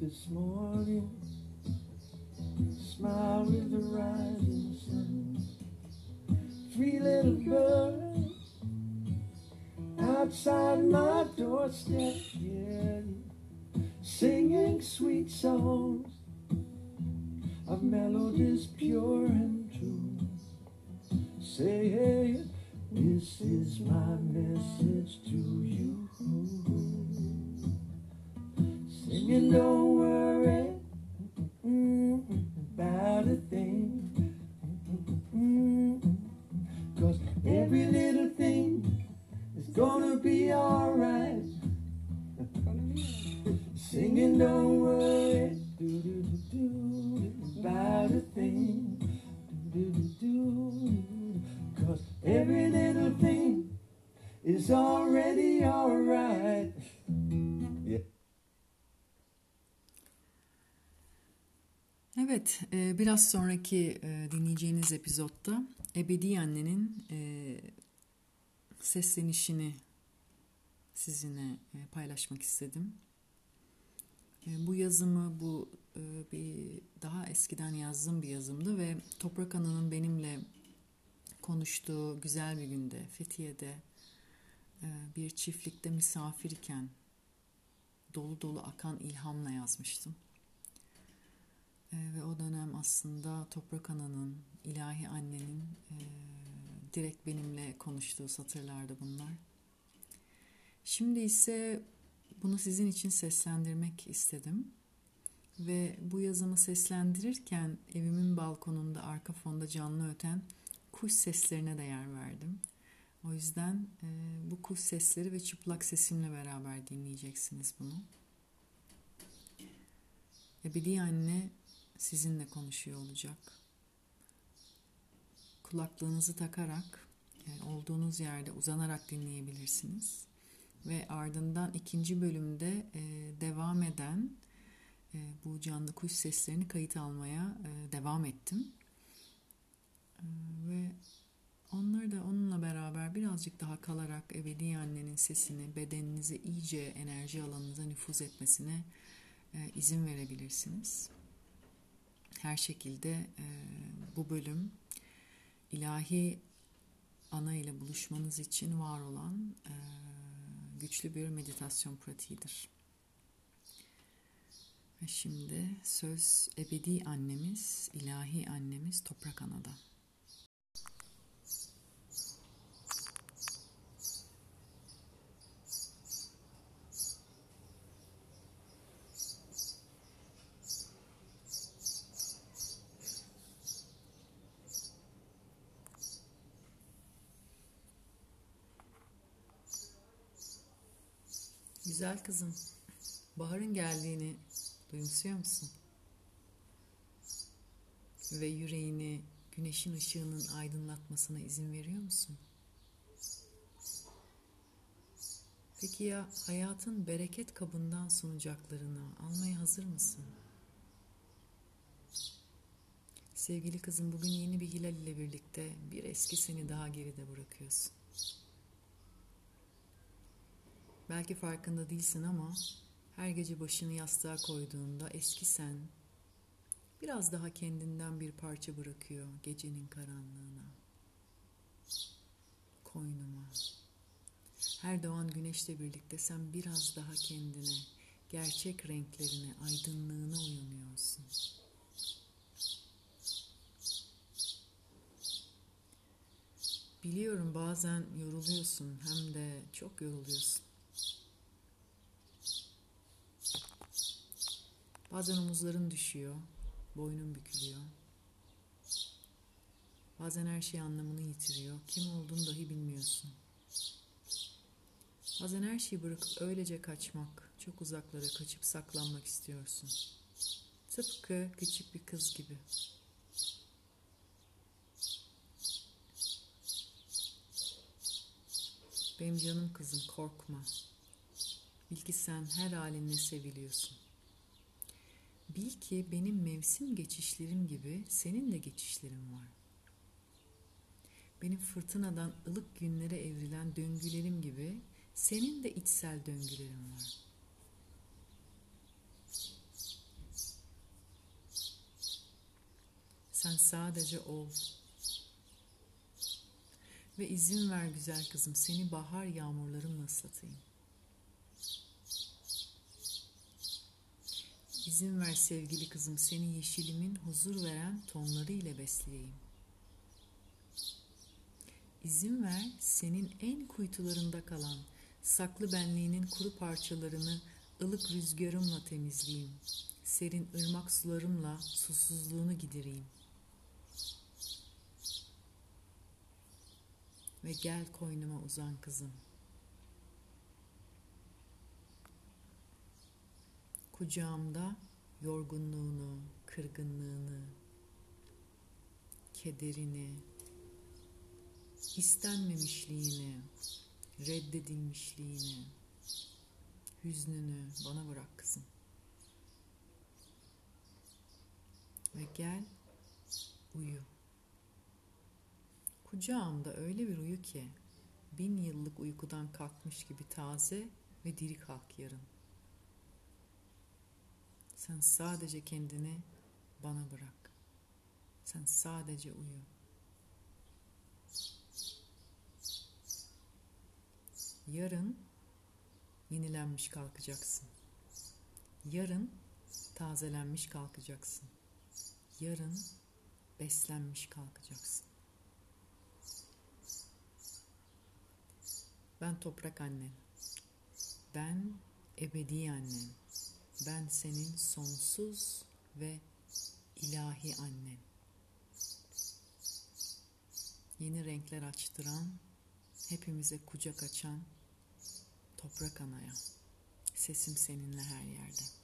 this morning. Smile with the rising sun. Three little birds outside my doorstep, yeah, singing sweet songs of melodies pure and true. Say, hey, this is my message to you. Singing, don't worry mm, about a thing. Mm, Cause every little thing is gonna be alright. Singing, don't worry about a thing. Cause every little thing is already alright. Evet, e, biraz sonraki e, dinleyeceğiniz epizodda Ebedi Anne'nin e, seslenişini sizinle paylaşmak istedim. Bu yazımı bu bir daha eskiden yazdığım bir yazımdı ve Toprak Ana'nın benimle konuştuğu güzel bir günde Fethiye'de bir çiftlikte misafir iken dolu dolu akan ilhamla yazmıştım. E, ve o dönem aslında Toprak Ana'nın, ilahi annenin e, direkt benimle konuştuğu satırlardı bunlar. Şimdi ise bunu sizin için seslendirmek istedim. Ve bu yazımı seslendirirken evimin balkonunda arka fonda canlı öten kuş seslerine de yer verdim. O yüzden e, bu kuş sesleri ve çıplak sesimle beraber dinleyeceksiniz bunu. Ebedi anne sizinle konuşuyor olacak. Kulaklığınızı takarak yani olduğunuz yerde uzanarak dinleyebilirsiniz. Ve ardından ikinci bölümde e, devam eden e, bu canlı kuş seslerini kayıt almaya e, devam ettim. Ve onları da onunla beraber birazcık daha kalarak ebedi annenin sesini bedeninize iyice enerji alanınıza nüfuz etmesine izin verebilirsiniz. Her şekilde e, bu bölüm ilahi ana ile buluşmanız için var olan e, güçlü bir meditasyon pratiğidir. Ve şimdi söz ebedi annemiz, ilahi annemiz Toprak Ana'da. Güzel kızım, baharın geldiğini duyumsuyor musun? Ve yüreğini güneşin ışığının aydınlatmasına izin veriyor musun? Peki ya hayatın bereket kabından sunacaklarını almaya hazır mısın? Sevgili kızım bugün yeni bir hilal ile birlikte bir eski seni daha geride bırakıyorsun. Belki farkında değilsin ama her gece başını yastığa koyduğunda eski sen biraz daha kendinden bir parça bırakıyor gecenin karanlığına, koynuma. Her doğan güneşle birlikte sen biraz daha kendine, gerçek renklerine, aydınlığına uyanıyorsun. Biliyorum bazen yoruluyorsun hem de çok yoruluyorsun. Bazen omuzların düşüyor, boynun bükülüyor. Bazen her şey anlamını yitiriyor, kim olduğunu dahi bilmiyorsun. Bazen her şeyi bırakıp öylece kaçmak, çok uzaklara kaçıp saklanmak istiyorsun. Tıpkı küçük bir kız gibi. Benim canım kızım korkma. Bil ki sen her halinle seviliyorsun. Bil ki benim mevsim geçişlerim gibi senin de geçişlerin var. Benim fırtınadan ılık günlere evrilen döngülerim gibi senin de içsel döngülerin var. Sen sadece ol. Ve izin ver güzel kızım seni bahar yağmurlarımla ıslatayım.'' İzin ver sevgili kızım seni yeşilimin huzur veren tonları ile besleyeyim. İzin ver senin en kuytularında kalan saklı benliğinin kuru parçalarını ılık rüzgarımla temizleyeyim. Serin ırmak sularımla susuzluğunu gidireyim. Ve gel koynuma uzan kızım. Kucağımda yorgunluğunu, kırgınlığını, kederini, istenmemişliğini, reddedilmişliğini, hüznünü bana bırak kızım. Ve gel uyu. Kucağımda öyle bir uyu ki bin yıllık uykudan kalkmış gibi taze ve diri kalk yarın. Sen sadece kendini bana bırak. Sen sadece uyu. Yarın yenilenmiş kalkacaksın. Yarın tazelenmiş kalkacaksın. Yarın beslenmiş kalkacaksın. Ben toprak annen. Ben ebedi annen. Ben senin sonsuz ve ilahi annen. Yeni renkler açtıran, hepimize kucak açan toprak anaya. Sesim seninle her yerde.